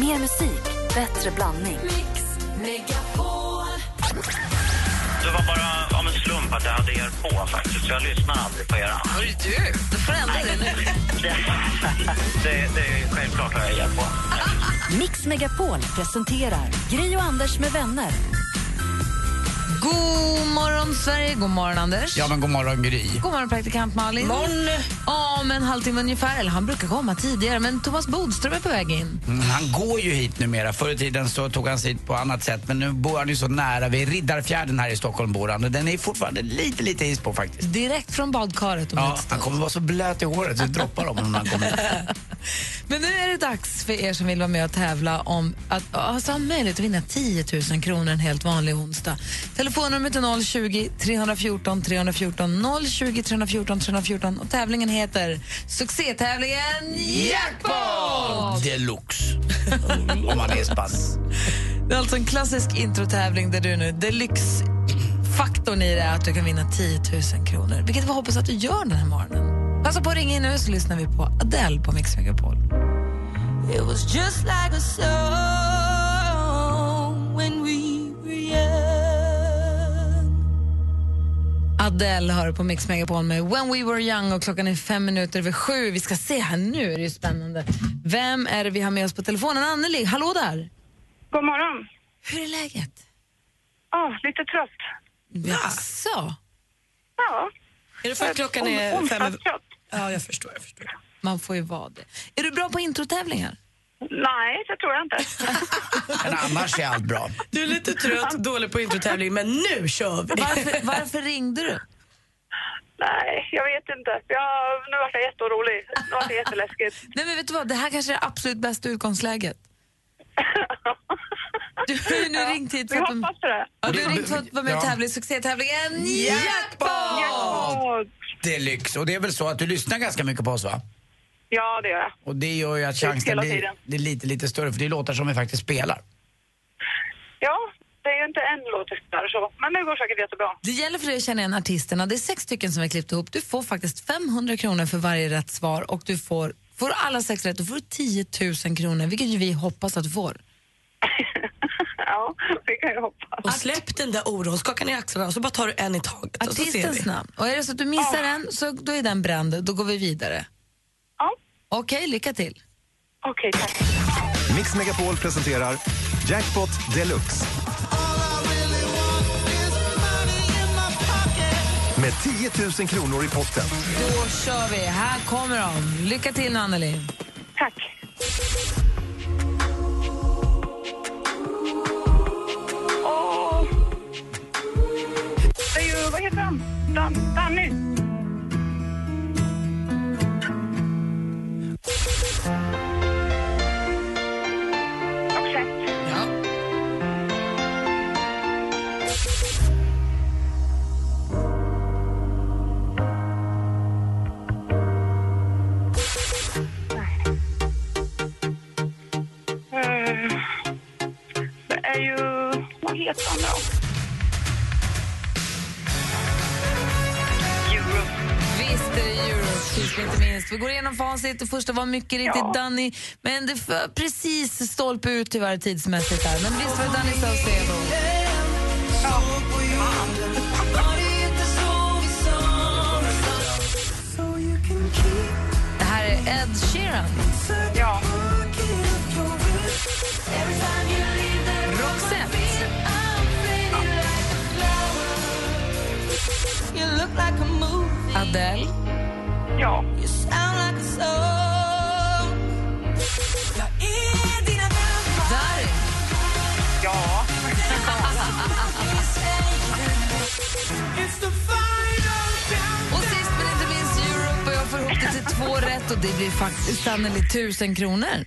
Mer musik, bättre blandning. Det var bara av en slump att jag hade er på faktiskt. Så jag lyssnar aldrig på er. Hörru du, då får du ändra det nu. Det, det, det är självklart har jag er på. Mix Megapol presenterar Gri och Anders med vänner. God morgon, Sverige. God morgon, Anders. Ja, men god morgon Gry. God morgon, praktikant Malin. Morgon. Om en halvtimme ungefär. Eller han brukar komma tidigare, men Thomas Bodström är på väg in. Mm, han går ju hit numera. Förr i tiden så tog han sig hit på annat sätt men nu bor han ju så nära vid Riddarfjärden här i Stockholm bor han. Den är fortfarande lite, lite is på faktiskt. Direkt från badkaret. Om Ja, han kommer vara så blöt i håret så det droppar om honom när han kommer. Men nu är det dags för er som vill vara med och tävla om att alltså, ha möjlighet att vinna 10 000 kronor en helt vanlig onsdag. Telefonnumret är 020 314 314 020 314 314 och tävlingen heter Succétävlingen Jackpot! Deluxe. om man är spann. Det är alltså en klassisk introtävling där du nu, deluxe-faktorn i det är att du kan vinna 10 000 kronor. Vilket vi hoppas att du gör den här morgonen. Passa på att ringa in nu så lyssnar vi på Adele på Mix Megapol. It was just like a song Adele hör på Mix Megapol med When We Were Young och klockan är fem minuter över sju. Vi ska se här, nu är det ju spännande. Vem är det vi har med oss på telefonen? Anneli, hallå där! God morgon. Hur är läget? Ja, lite trött. Jaså? Ja. Är det för att klockan är fem över... Ja, jag förstår. Jag förstår. Man får ju vara det. Är du bra på introtävlingar? Nej, det tror jag inte. Men annars är allt bra. Du är lite trött, dålig på introtävling, men nu kör vi! Varför, varför ringde du? Nej, jag vet inte. Jag, nu vart jag jätteorolig. Nu vart det jätteläskigt. Nej men vet du vad, det här kanske är det absolut bästa utgångsläget. Du har ju nu ringt hit för att, hoppas på det. ja, du har ringt för att vara med och Ja. tävla i succétävlingen Jackpot! Ja, Deluxe. Och det är väl så att du lyssnar ganska mycket på oss va? Ja, det gör jag. Och det gör ju att chansen blir, tiden. det är lite, lite större för det är låtar som vi faktiskt spelar. Ja, det är ju inte en låt där så. Men det går säkert jättebra. Det gäller för dig att känna igen artisterna. Det är sex stycken som vi har klippt ihop. Du får faktiskt 500 kronor för varje rätt svar och du får, får du alla sex rätt, då får du 10 000 kronor, vilket vi hoppas att du får. ja, det kan jag hoppas. Och släpp den där oron, skaka ner axlarna och så bara tar du en i taget. Artistens namn. Och är det så att du missar en, så då är den bränd. Då går vi vidare. Okej, lycka till. okej, tack. Mix Megapol presenterar Jackpot Deluxe. Med 10 000 kronor i potten. Då kör vi. Här kommer de. Lycka till nu, Anneli. Tack. Åh. Det är ju, vad heter han? Dan, Danny. Vi går igenom facit. Det första var mycket riktigt Ja. Danny, men det var precis stolpe ut tyvärr tidsmässigt där. Men visst var det Danny Saucedo. Det här är Ed Sheeran. Ja. Roxette. Adele. Ja. Ja. Och sist men inte minst Europe och jag får ihop det till två rätt och det blir faktiskt sannolikt tusen kronor.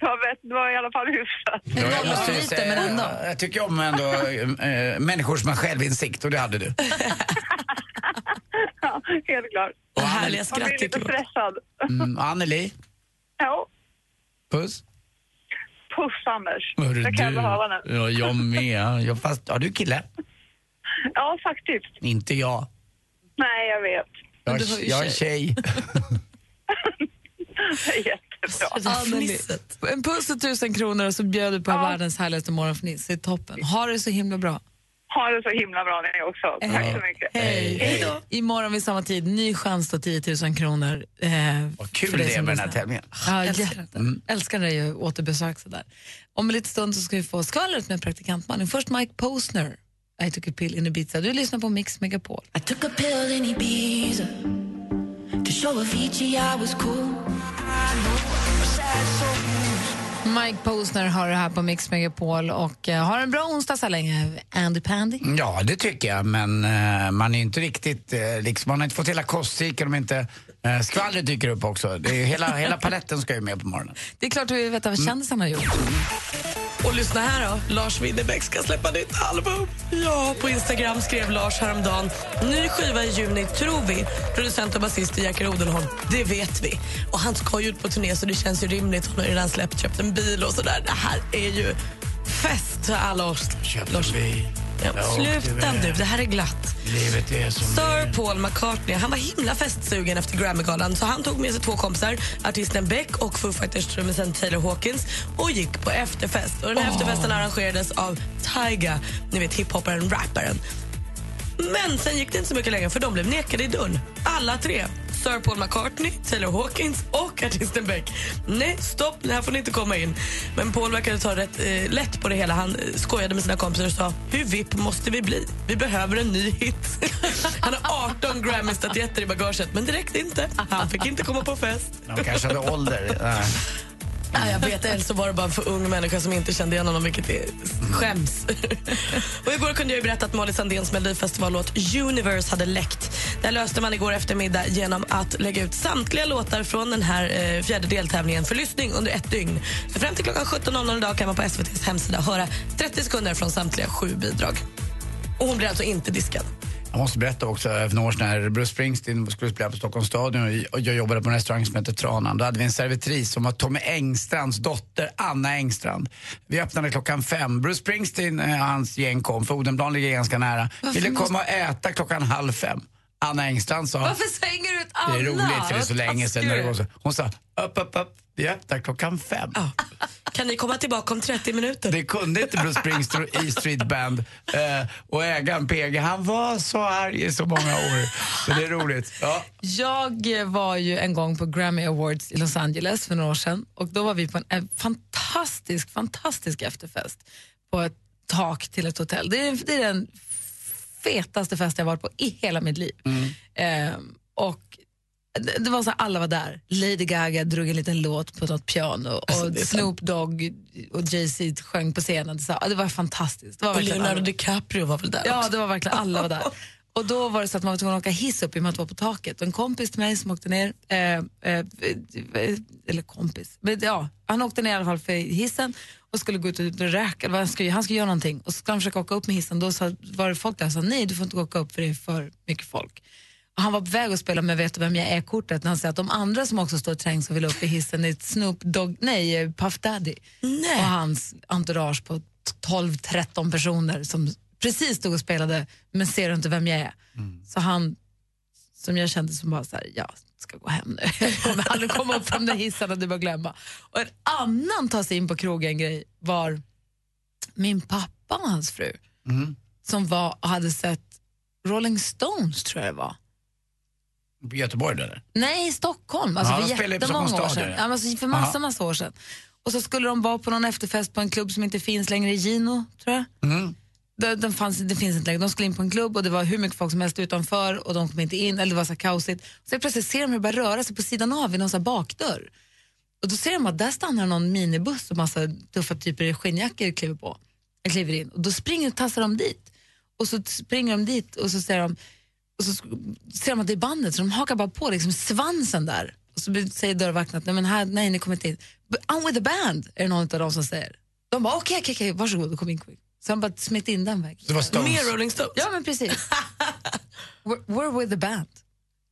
det, var bäst, det var i alla fall hyfsat. En jag nolla måste ju lite, säga, men ändå. Jag tycker om ändå äh, människor som har självinsikt och det hade du. Ja, helt klart. Och härliga Man skratt blir lite jag. stressad. Mm, Anneli, Ja. puss. Puss, Anders. Hörru det kan jag du. behöva nu. Ja, jag med. Jag, fast, har du kille? Ja, faktiskt. Inte jag. Nej, jag vet. Jag, du har ju jag är tjej. Jättebra. Fnisset. En puss och tusen kronor och så bjöd du på världens härligaste morgonfniss. Det är toppen. Ha det så himla bra. Ha det så himla bra ni också. Tack så mycket. Hej. Hej då. Imorgon vid samma tid, ny chans på 10 000 kronor. Eh, Vad kul det är med den här tävlingen. Ja, Älskar jätte. Älskar när det är återbesök sådär. Om en liten stund så ska vi få skvallret med praktikantmannen. Först Mike Posner, I took a pill in Ibiza. Du lyssnar på Mix Megapol. I took a pill in Ibiza to show Avicii I was cool. Mike Posner har det här på Mix Megapol och uh, har en bra onsdag så länge. Andy Pandy. Ja, det tycker jag, men uh, man är inte riktigt, uh, liksom, man har inte fått hela kostcykeln om inte skvallret dyker upp också. Det är hela, hela paletten ska ju med på morgonen. Det är klart att vi vet vad kändisarna har gjort. Och lyssna här då. Lars Winnerbäck ska släppa nytt album. Ja, på Instagram skrev Lars häromdagen. Ny skiva i juni, tror vi. Producent och basist är Jerker Odenholm. Det vet vi. Och han ska ju ut på turné så det känns ju rimligt. Han har ju redan släppt, köpt en bil och sådär. Det här är ju fest för alla oss. Köpte vi. Ja, Åkte sluta nu, det här är glatt. Livet är som Sir. Paul McCartney han var himla festsugen efter Grammygalan så han tog med sig två kompisar, artisten Beck och Foo Fighters-trummisen Taylor Hawkins och gick på efterfest. Och den här efterfesten arrangerades av Tyga, ni vet hiphopparen, rapparen. Men sen gick det inte så mycket längre för de blev nekade i dörren. Alla tre. Sir Paul McCartney, Taylor Hawkins och artisten Beck. Nej, stopp, här får ni inte komma in. Men Paul verkade ta rätt eh, lätt på det hela. Han eh, skojade med sina kompisar och sa hur vipp måste vi bli? Vi behöver en ny hit. Han har 18 Grammy-statyetter i bagaget, men det räckte inte. Han fick inte komma på fest. De kanske hade ålder. Nej. Jag vet, eller så var det bara en för ung människa som inte kände igen honom, vilket är skäms. och igår kunde jag ju berätta att Molly Sandéns melodifestivallåt Universe hade läckt. Det löste man igår eftermiddag genom att lägga ut samtliga låtar från den här eh, fjärde deltävlingen för lyssning under ett dygn. Så fram till klockan 17.00 idag kan man på SVTs hemsida höra 30 sekunder från samtliga sju bidrag. Och hon blir alltså inte diskad. Jag måste berätta också, för några år sedan när Bruce Springsteen skulle spela på Stockholms stadion och jag jobbade på en restaurang som hette Tranan. Då hade vi en servitris som var Tommy Engstrands dotter, Anna Engstrand. Vi öppnade klockan fem. Bruce Springsteen och hans gäng kom, för Odenplan ligger ganska nära. Ville komma och äta klockan halv fem. Anna Engstrand sa, Varför slänger du ut Anna? det är roligt för det är så länge sedan. När det du var så. Hon sa, upp, upp, upp, vi öppnar klockan fem. Ja. Kan ni komma tillbaka om 30 minuter? Det kunde inte Bruce Springsteen och E Street Band. Eh, och ägaren PG, han var så arg i så många år. Så det är roligt. Ja. Jag var ju en gång på Grammy Awards i Los Angeles för några år sedan och då var vi på en, en fantastisk, fantastisk efterfest på ett tak till ett hotell. Det är, det är den fetaste fest jag varit på i hela mitt liv. Ehm, och det, det var så här, alla var där. Lady Gaga drog en liten låt på något piano och Alltså, det sant. Snoop Dogg och Jay-Z sjöng på scenen. Så, ja, det var fantastiskt. Det var Och Leonardo alla- DiCaprio var väl där Ja, också? det var verkligen alla var där. Och då var det så att man var tvungen att åka hiss upp i och med att det var på taket. En kompis till mig som åkte ner, eh, eh, eller kompis, men ja, han åkte ner i alla fall för hissen och skulle gå ut och röka, han skulle, han skulle göra någonting och så skulle han försöka åka upp med hissen. Då sa, var det folk där som sa nej, du får inte åka upp för det är för mycket folk. Och han var på väg att spela med Vet du vem jag är-kortet när han säger att de andra som också står trängs och vill upp i hissen är Snoop Dogg, nej, Puff Daddy Nej. och hans entourage på 12-13 personer som precis stod och spelade men ser du inte vem jag är? Så han, som jag kände som bara så här, jag ska gå hem nu. Jag kommer aldrig komma upp från den hissen och du bara glömma. Och en annan ta sig in på krogen grej var min pappa och hans fru som var och hade sett Rolling Stones tror jag det var. På Göteborg eller? Nej, i Stockholm. Alltså Ja, för jättemånga år sedan. Ja, alltså för massa, massa år sedan. Och så skulle de vara på någon efterfest på en klubb som inte finns längre, i Gino, tror jag det, det, fanns, det finns inte längre. De skulle in på en klubb och det var hur mycket folk som helst utanför och de kom inte in, eller det var så kaosigt. Så plötsligt ser de hur det börjar röra sig på sidan av i någon så här bakdörr. Och då ser de att där stannar någon minibuss och massa tuffa typer i skinnjackor kliver på. Jag kliver in och då springer tassar de dit. Och så springer de dit och så ser de och så ser de att det är bandet så de hakar bara på liksom svansen där. Och så säger dörrvakten att nej, men här, nej ni kommer inte in. But I'm with the band, är det någon av dem som säger. De bara okej, okej, okej, varsågod, kom in, kom in. Så han bara smitt in den vägen. Det var Stones. Mer Rolling Stones? Ja men precis. we're, we're with the band.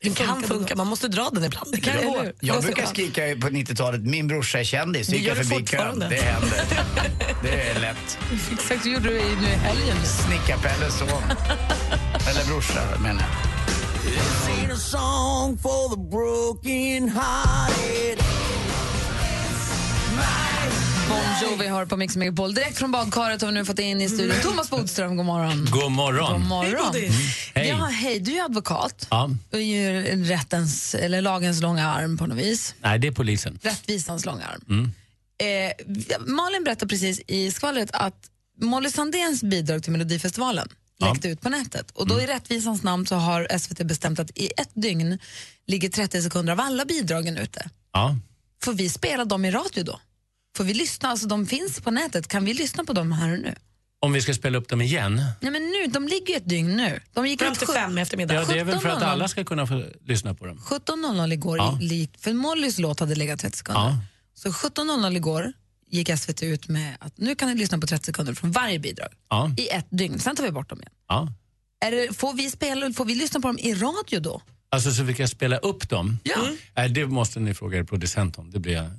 Det kan funka, man måste dra den ibland. Det kan? Det Jag brukar skrika på 90-talet, min brorsa är kändis. Gick jag gör det förbi kön. Det händer. Det är lätt. Exakt så gjorde du i- nu i helgen. Snickarpelles son. Eller brorsa menar jag. Bon Jovi har på Mix Megapol. Direkt från badkaret har vi nu fått in i studion Thomas Bodström. God morgon. God morgon. God morgon. Hej. Ja, hej. Du är advokat. Ja. Du är ju rättens, eller lagens långa arm på något vis. Nej, det är polisen. Rättvisans långa arm. Mm. Eh, Malin berättade precis i skvallret att Molly Sandéns bidrag till Melodifestivalen Ja. läckte ut på nätet. Och då i rättvisans namn så har SVT bestämt att i ett dygn ligger 30 sekunder av alla bidragen ute. Ja. Får vi spela dem i radio då? Får vi lyssna? Alltså de finns på nätet. Kan vi lyssna på dem här och nu? Om vi ska spela upp dem igen? Nej men nu, de ligger ju ett dygn nu. De gick Fram till fem i eftermiddag. Ja, det är väl för att 17.00. alla ska kunna få lyssna på dem. 17.00 igår, Ja. i, för Mollys låt hade legat 30 sekunder. Ja. Så 17.00 igår gick SVT ut med att nu kan ni lyssna på 30 sekunder från varje bidrag Ja. i ett dygn. Sen tar vi bort dem igen. Ja. Är det, får, vi spela, får vi lyssna på dem i radio då? Alltså så vi kan spela upp dem? Ja. Nej, det måste ni fråga er producent om. Det blir jag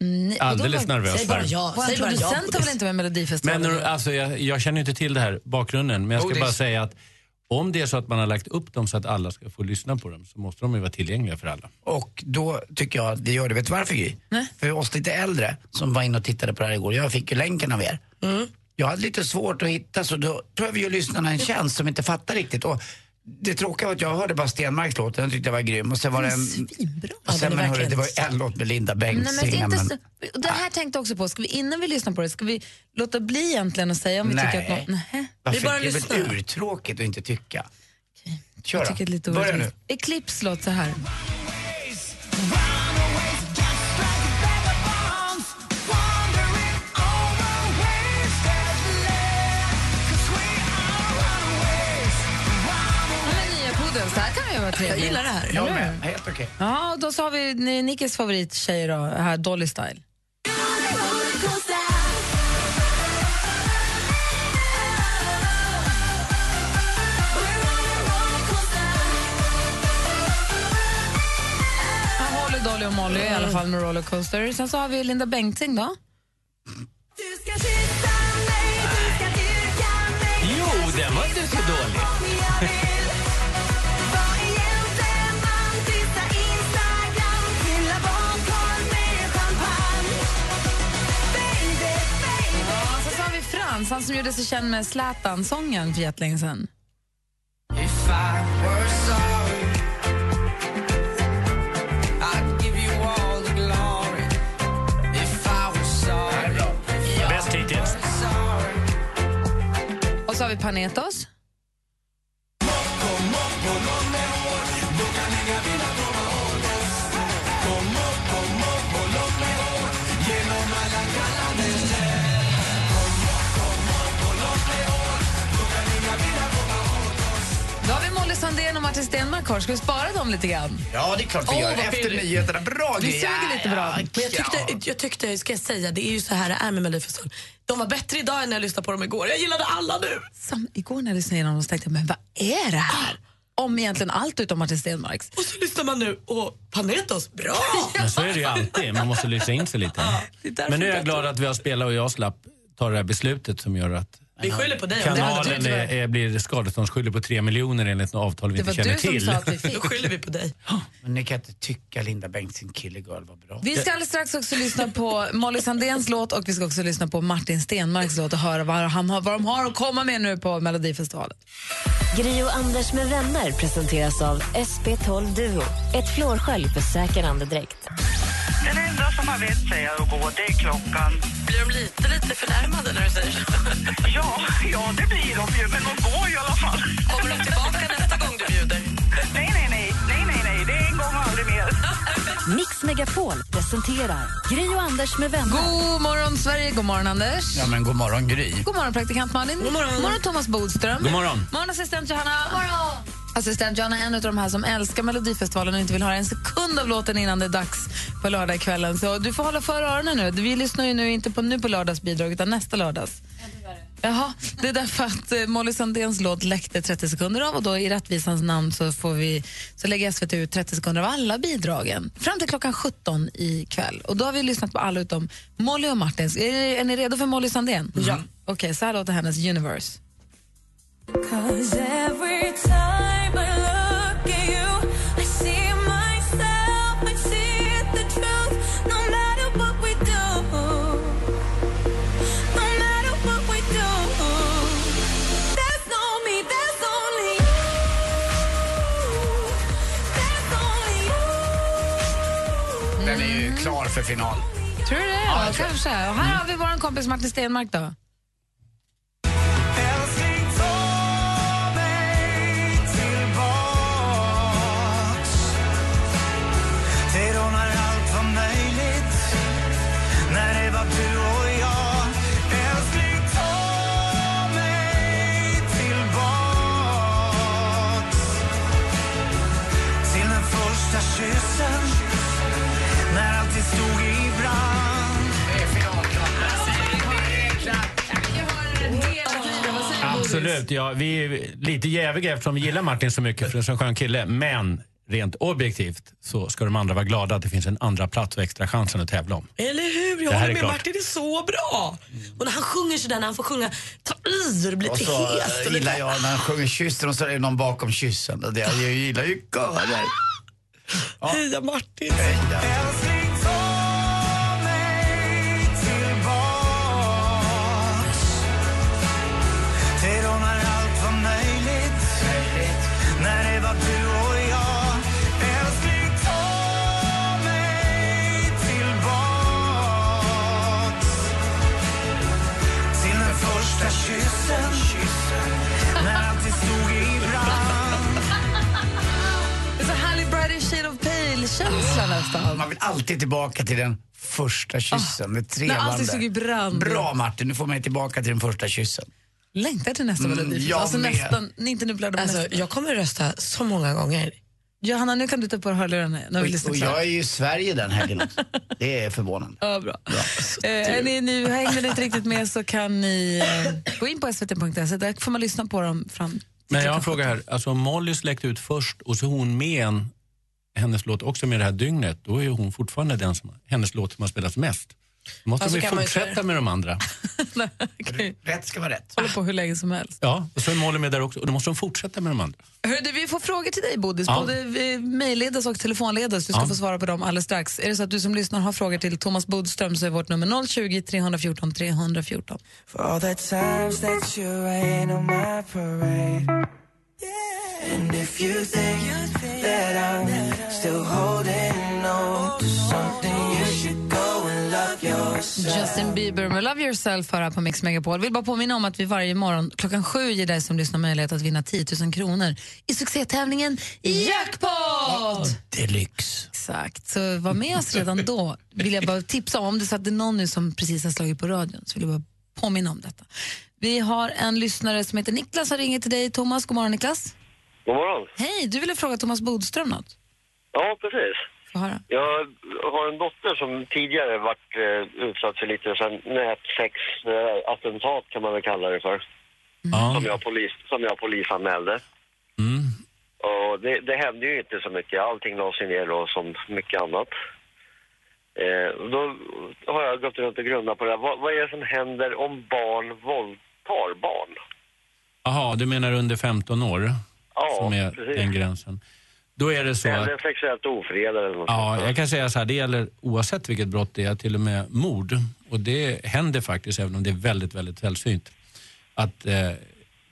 Nej, alldeles var- nervös Säg bara ja. Vår Säg producent har väl inte med Melodifestivalen? Men alltså, jag, jag känner inte till det här bakgrunden, men jag ska Bodis. bara säga att om det är så att man har lagt upp dem så att alla ska få lyssna på dem så måste de ju vara tillgängliga för alla. Och då tycker jag vi gör det. Vet du varför Gry? För oss lite äldre som var inne och tittade på det här igår, jag fick ju länken av er. Jag hade lite svårt att hitta så då tror jag vi gör lyssnarna en tjänst som inte fattar riktigt. Och det tråkiga var att jag hörde bara Stenmarks låt, den tyckte jag var grym. Och sen var det en... Svinbra. Och sen, är men hörru, det var en låt med Linda Nej, men Bengtzing. inte så, det här tänkte jag också på. Ska vi, innan vi lyssnar på det, ska vi låta bli egentligen och säga om vi tycker att någon... Nej. Varför? Vi bara det är lyssnar. väl urtråkigt att inte tycka. Kör Jag då. det Börja nu. Eclipse låt så här. Vara trevligt. Jag gillar det här. Jag med, helt okej. Ja, och då så har vi Nickes favorittjej då, här Dolly Style. Dolly och Molly i alla fall med Rollercoaster. Sen så har vi Linda Bengtzing då. Jo, den var han som gjorde sig känd med Zlatan-sången för jättelänge sedan. Och så har vi Panetos. Martin Stenmark kvar. Ska vi spara dem lite grann? Ja, det är klart vi Åh, gör. vad Efter nyheterna. Bra Vi Gry. suger lite bra. Men jag tyckte, jag tyckte, ska jag säga, det är ju så här det är med Melodifestivalen. De var bättre idag än när jag lyssnade på dem igår. Jag gillade alla nu. Sam, igår när jag lyssnade igenom dem så tänkte jag, men vad är det här? Om egentligen allt utom Martin Stenmarks. Och så lyssnar man nu och Panetos, bra! Men så är det ju alltid. Man måste lyssna in sig lite. det är därför Men nu är jag glad att vi har spelat och jag slapp ta det här beslutet som gör att Vi skyller på dig. det. kanalen är, är, blir skadeståndsskyldig på tre miljoner enligt något avtal vi Det inte var känner du som till. sa att vi fick. Då skyller vi på dig. Men ni kan inte tycka Linda Bengtzing Killer Girl var bra. Vi ska alldeles strax också lyssna på Molly Sandéns låt och vi ska också lyssna på Martin Stenmarks låt och höra vad, han har, vad de har att komma med nu på Melodifestivalen. Gri och Anders med vänner presenteras av SP12 Duo. Ett flårskölj för säker andedräkt. Den enda som har vett säger att gå, det är klockan. Blir de lite, lite förnärmade när du säger så? Ja, ja, det blir de ju, men de går i alla fall. Kommer de tillbaka nästa gång du bjuder? Nej, nej, nej, nej, nej, nej, det är en gång och aldrig mer. Mix Megapol presenterar Gri och Anders med vänner. God morgon Sverige, god morgon Anders. Ja men god morgon Gry. God morgon praktikant Malin. God morgon. God morgon Thomas Bodström. God morgon. morgon assistent Johanna. God morgon. Assistent Johanna är en av de här som älskar Melodifestivalen och inte vill höra en sekund av låten innan det är dags på lördagskvällen. Så du får hålla för öronen nu. Vi lyssnar ju nu inte på nu på lördagsbidrag utan nästa lördags. Jaha, det är därför att eh, Molly Sandéns låt läckte 30 sekunder av och då i rättvisans namn så, får vi, så lägger SVT ut 30 sekunder av alla bidragen fram till klockan 17 ikväll. Och då har vi lyssnat på alla utom Molly och Martins. Är, är ni redo för Molly Sandén? Ja. Okej, så här låter hennes Universe. Kanske. Och här har vi vår kompis Martin Stenmark då. Absolut, ja, vi är lite jäviga eftersom vi gillar Martin så mycket för det är en skön kille. Men rent objektivt så ska de andra vara glada att det finns en andra plats och extra chansen att tävla om. Eller hur? Jag Det här håller är med klart. Martin, det är så bra. Och när han sjunger sådär, när han får sjunga, ta i och det blir Och lite så hest. eh, och gillar lite- jag när han sjunger kyssen och så är det någon bakom kyssen. Och det- Jag gillar ju körer. Heja Martin! Älskling, Pale-känsla nästan. Man vill alltid tillbaka till den första kyssen. det allting stod i trevande. brand. Bra Martin, du får mig tillbaka till den första kyssen. Längtar till nästa Mm, melodi. jag alltså med. nästan, inte nu blir Alltså, jag kommer rösta så många gånger. Johanna, nu kan du ta på dig hörlurarna när vi Och, lyssnar och klart. jag är ju i Sverige den helgen också. Det är förvånande. Ja, bra. Eh, är ni nu hängde ni inte riktigt med så kan ni eh, gå in på svt.se. Där får man lyssna på dem fram Men jag har en fråga här. Alltså Molly släckte ut först och så är hon med en, hennes låt också med det här dygnet, då är hon fortfarande den som, hennes låt som har spelats mest. Då måste Alltså, de ju fortsätta med de andra. Okej. Rätt ska vara rätt. Håller på hur länge som helst. Ja, och så är Molly med där också och då måste de fortsätta med de andra. Hörru, du, vi får frågor till dig, Bodis. Ja. Både mejlledes och telefonledes. Du ska Ja. få svara på dem alldeles strax. Är det så att du som lyssnar har frågor till Thomas Bodström så är vårt nummer 020 314 314. And if you think that I'm still holding on to something, you should go and love yourself. Justin Bieber med Love Yourself här på Mix Megapol. Vill bara påminna om att vi varje morgon klockan sju ger dig som lyssnar möjlighet att vinna 10 000 kronor i succétävlingen Jackpot! Deluxe. Exakt, så var med oss redan då. Vill jag bara tipsa om, om det så att det är någon nu som precis har slagit på radion så vill jag bara påminna om detta. Vi har en lyssnare som heter Niklas som ringer till dig. Thomas, god morgon Niklas. God morgon. Hej, du ville fråga Thomas Bodström något. Ja, precis. Jag har en dotter som tidigare varit eh, utsatt för lite nätsex-attentat kan man väl kalla det för. Ja. Som, jag polis, som jag polisanmälde. Mm. Och det, det hände ju inte så mycket. Allting lades ner då som mycket annat. Eh, då har jag gått runt och grundat på det här. Vad, vad är det som händer om barn våldtar barn? Jaha, du menar under 15 år? Ja, som är precis. den gränsen. Då är det så att Eller sexuellt ofredande eller något Ja, jag kan säga så här, det gäller oavsett vilket brott det är, till och med mord. Och det händer faktiskt, även om det är väldigt, väldigt sällsynt, att eh,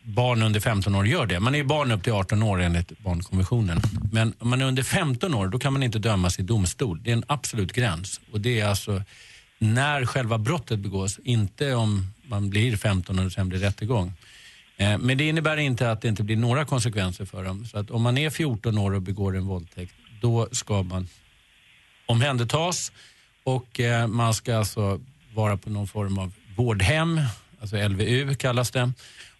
barn under 15 år gör det. Man är ju barn upp till 18 år enligt barnkonventionen. Men om man är under 15 år, då kan man inte dömas i domstol. Det är en absolut gräns. Och det är alltså när själva brottet begås, inte om man blir 15 och sen blir rättegång. Eh, men det innebär inte att det inte blir några konsekvenser för dem. Så att om man är 14 år och begår en våldtäkt, då ska man omhändertas och eh, man ska alltså vara på någon form av vårdhem, alltså LVU kallas det.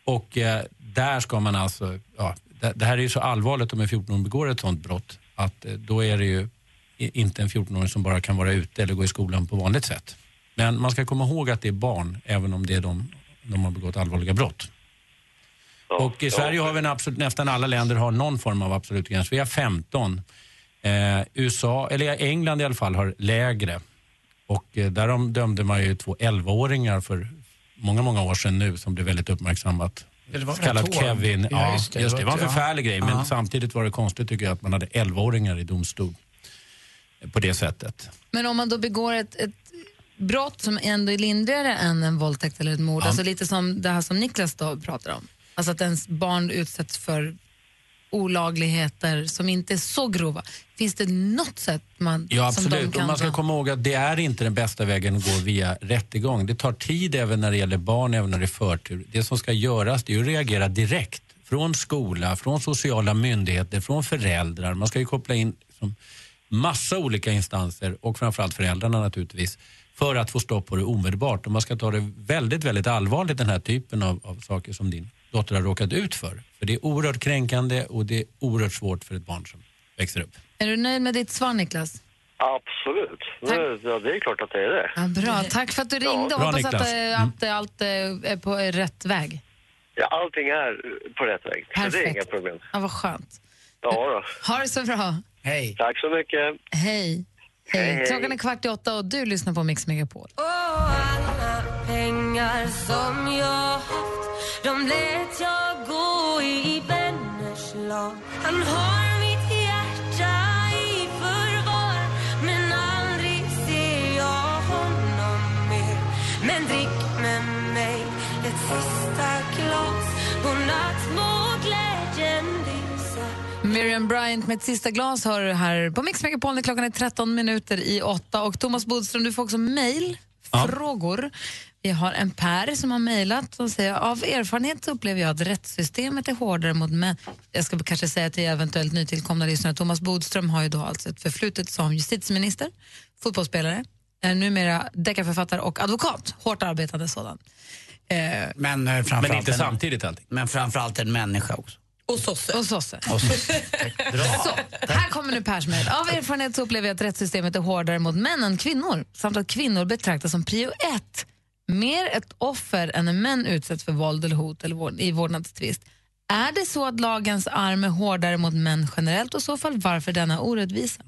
Och eh, där ska man alltså, ja, det, här är ju så allvarligt om en 14-åring begår ett sånt brott att då är det ju inte en 14-åring som bara kan vara ute eller gå i skolan på vanligt sätt. Men man ska komma ihåg att det är barn, även om det är de, de har begått allvarliga brott. Och i Sverige har vi en absolut, nästan alla länder har någon form av absolut gräns. Vi har 15. Eh, USA, eller England i alla fall, har lägre. Och eh, där de dömde man ju två 11-åringar för många, många år sedan nu som blev väldigt uppmärksammat. Ja, det var kallat. Kevin. Ja, Ja, just just det. det. Det var en Ja. förfärlig grej, men Ja. samtidigt var det konstigt tycker jag att man hade 11-åringar i domstol eh, på det sättet. Men om man då begår ett, ett brott som ändå är lindrigare än en våldtäkt eller ett mord, Ja. alltså lite som det här som Niklas då pratar om, alltså att ens barn utsätts för olagligheter som inte är så grova? Finns det något sätt man, Ja, som de absolut. kan Och man ska komma ihåg att det är inte den bästa vägen att gå via rättegång. Det tar tid även när det gäller barn, även när det är förtur. Det som ska göras det är att reagera direkt från skola, från sociala myndigheter, från föräldrar. Man ska ju koppla in liksom, massa olika instanser och framförallt föräldrarna naturligtvis för att få stopp på det omedelbart. Och man ska ta det väldigt, väldigt allvarligt den här typen av, av saker som din dotter har råkat ut för. För det är oerhört kränkande och det är oerhört svårt för ett barn som växer upp. Är du nöjd med ditt svar, Niklas? Absolut. Det, ja, det är klart att det är det. Ja, bra. Tack för att du ringde. Bra, Hoppas att, Niklas. eh, att eh, allt eh, är på rätt väg. Ja, allting är på rätt väg. Så det är Perfekt. inga problem. Ja, vad skönt. Ja, då. Ha det så bra. Hej. Tack så mycket. Hej. Hej, Hej. Klockan är kvart i åtta och du lyssnar på Mix Megapol. alla pengar som jag De lät jag gå i vänners lag. Han har mitt hjärta i förvar Men aldrig ser jag honom mer. Men drick med mig ett sista glas. Godnatt må glädjen lysa. Miriam Bryant med ett sista glas hör du här på Mix Megapol när klockan är 13 minuter i åtta. Och Thomas Bodström, du får också mejl, frågor. Vi har en Per som har mejlat och säger av erfarenhet så upplever jag att rättssystemet är hårdare mot män. Jag ska kanske säga till eventuellt nytillkomna lyssnare, Thomas Bodström har ju då alltså ett förflutet som justitieminister, fotbollsspelare, är numera deckarförfattare och advokat, hårt arbetande sådan. Eh, Men, eh, framförallt Men inte en- samtidigt allting. Men framförallt en människa också. Och sosse. Och sosse. Och så, Så, här kommer nu Pers mejl. Av erfarenhet så upplever jag att rättssystemet är hårdare mot män än kvinnor samt att kvinnor betraktas som prio ett. Mer ett offer än när män utsätts för våld eller hot eller vård, i vårdnadstvist. Är det så att lagens arm är hårdare mot män generellt och i så fall varför denna orättvisa?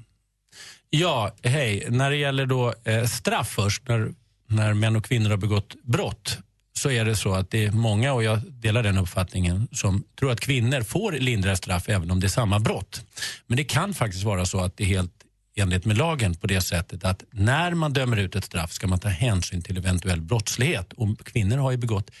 Ja, hej. När det gäller då eh, straff först, när, när män och kvinnor har begått brott, så är det så att det är många, och jag delar den uppfattningen, som tror att kvinnor får lindrigare straff även om det är samma brott. Men det kan faktiskt vara så att det är helt enlighet med lagen på det sättet att när man dömer ut ett straff ska man ta hänsyn till eventuell brottslighet. Och kvinnor har ju begått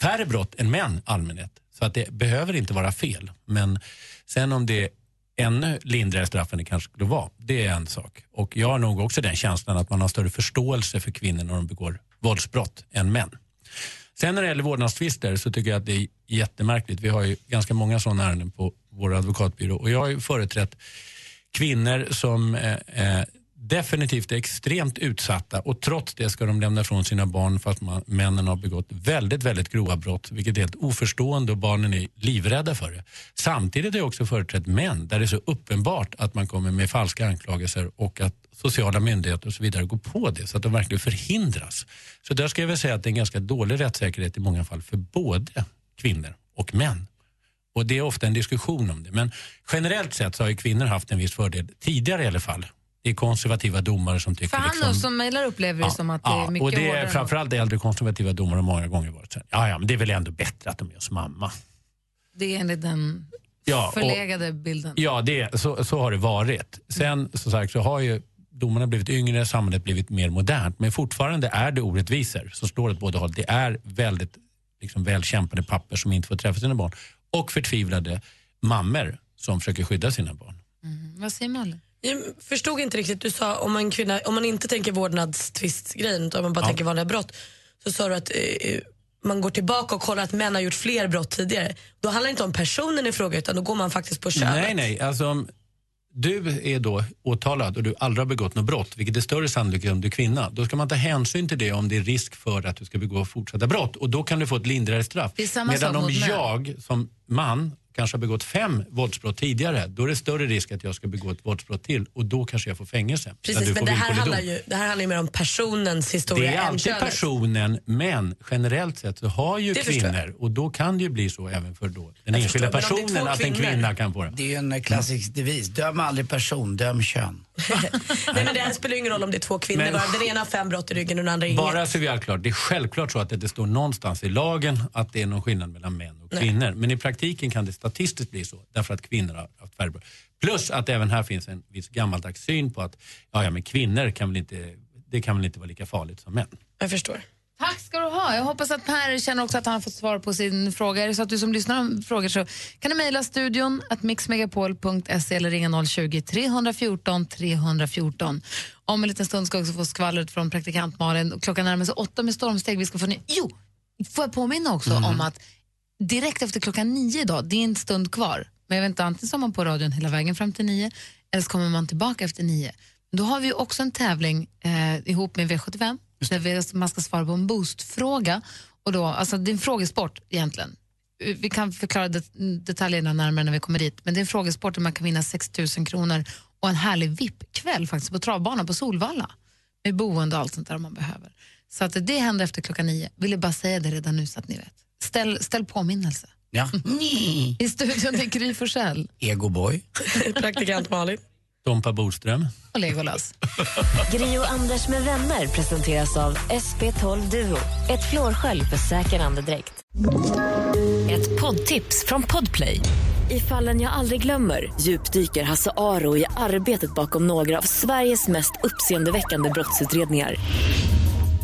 färre brott än män i allmänhet. Så att det behöver inte vara fel. Men sen om det är ännu lindrigare straff än det kanske skulle vara, det är en sak. Och jag har nog också den känslan att man har större förståelse för kvinnor när de begår våldsbrott än män. Sen när det gäller vårdnadstvister så tycker jag att det är jättemärkligt. Vi har ju ganska många sådana ärenden på vår advokatbyrå och jag har ju företrätt kvinnor som eh, eh, definitivt är extremt utsatta och trots det ska de lämna ifrån sina barn för att man, männen har begått väldigt, väldigt grova brott vilket är helt oförstående och barnen är livrädda för det. Samtidigt har jag också företrätt män där det är så uppenbart att man kommer med falska anklagelser och att sociala myndigheter och så vidare går på det så att de verkligen förhindras. Så där ska jag väl säga att det är en ganska dålig rättssäkerhet i många fall för både kvinnor och män. Och det är ofta en diskussion om det. Men generellt sett så har ju kvinnor haft en viss fördel, tidigare i alla fall. Det är konservativa domare som tycker För han liksom, som mejlar upplever det som att det är mycket och det hårdare. är än- framförallt äldre konservativa domare har många gånger varit så ja, ja men det är väl ändå bättre att de är hos mamma. Det är enligt den Ja, och- förlegade bilden. Ja, det, så, så har det varit. Sen som sagt så har ju domarna blivit yngre, samhället blivit mer modernt. Men fortfarande är det orättvisor som slår åt båda håll. Det är väldigt liksom, välkämpade pappor som inte får träffa sina barn och förtvivlade mammor som försöker skydda sina barn. Vad säger Malin? Jag förstod inte riktigt, du sa om en kvinna, om man inte tänker vårdnadstvistgrejen utan man bara tänker vanliga brott, så sa du att eh, man går tillbaka och kollar att män har gjort fler brott tidigare. Då handlar det inte om personen i fråga utan då går man faktiskt på könet. Nej, nej. Alltså, du är då åtalad och du aldrig har begått något brott, vilket är större sannolikhet om du är kvinna, då ska man ta hänsyn till det om det är risk för att du ska begå fortsatta brott. Och då kan du få ett lindrigare straff. Medan om jag som man kanske har begått fem våldsbrott tidigare, då är det större risk att jag ska begå ett våldsbrott till och då kanske jag får fängelse. Precis, men det här, handlar ju, det här handlar ju mer om personens historia Det är alltid personen, men generellt sett så har ju Det kvinnor, och då kan det ju bli så även för då den Jag enskilda förstår, det personen, att en kvinna kan få det. Det är ju en klassisk devis. Döm aldrig person, döm kön. Nej, men det här spelar ju ingen roll om det är två kvinnor Men- bara. Den ena har fem brott i ryggen och den andra inget. Bara så vi är klart, det är självklart så att det inte står någonstans i lagen att det är någon skillnad mellan män och Nej. kvinnor. Men i praktiken kan det statistiskt bli så, därför att kvinnor har haft färre. Plus att även här finns en viss gammaldags syn på att ja, ja, men kvinnor kan väl inte, det kan väl inte vara lika farligt som män. Jag förstår. Tack ska du ha. Jag hoppas att Per känner också att han har fått svar på sin fråga. Är det så att du som lyssnar har frågor så kan du mejla studion att mixmegapol.se eller ringa 020-314 314. Om en liten stund ska jag också få skvallret från praktikant Malin. Och Klockan närmar sig åtta med stormsteg. Vi ska få ny... Jo, får jag påminna också om att direkt efter klockan nio idag, det är en stund kvar, men jag vet inte, antingen så är man på radion hela vägen fram till nio eller så kommer man tillbaka efter nio. Då har vi också en tävling eh, ihop med V75 där vi, man ska svara på en boostfråga. Och då, alltså det är en frågesport egentligen. Eh, Vi kan förklara det, detaljerna närmare när vi kommer dit, men det är en frågesport där man kan vinna 6 000 kronor och en härlig VIP-kväll faktiskt på travbanan på Solvalla med boende och allt sånt där man behöver. Så att det händer efter klockan nio. Vill jag bara säga det redan nu så att ni vet. Ställ, ställ påminnelse. Ja. I studion är Gry Forssell Egoboy. Praktikant Malin. Tompa Boström. och Legolas. Gri och Anders med vänner presenteras av SP12 Duo. Ett flårskölj för säker andedräkt. Ett poddtips från Podplay. I fallen jag aldrig glömmer djupdyker Hasse Aro i arbetet bakom några av Sveriges mest uppseendeväckande brottsutredningar.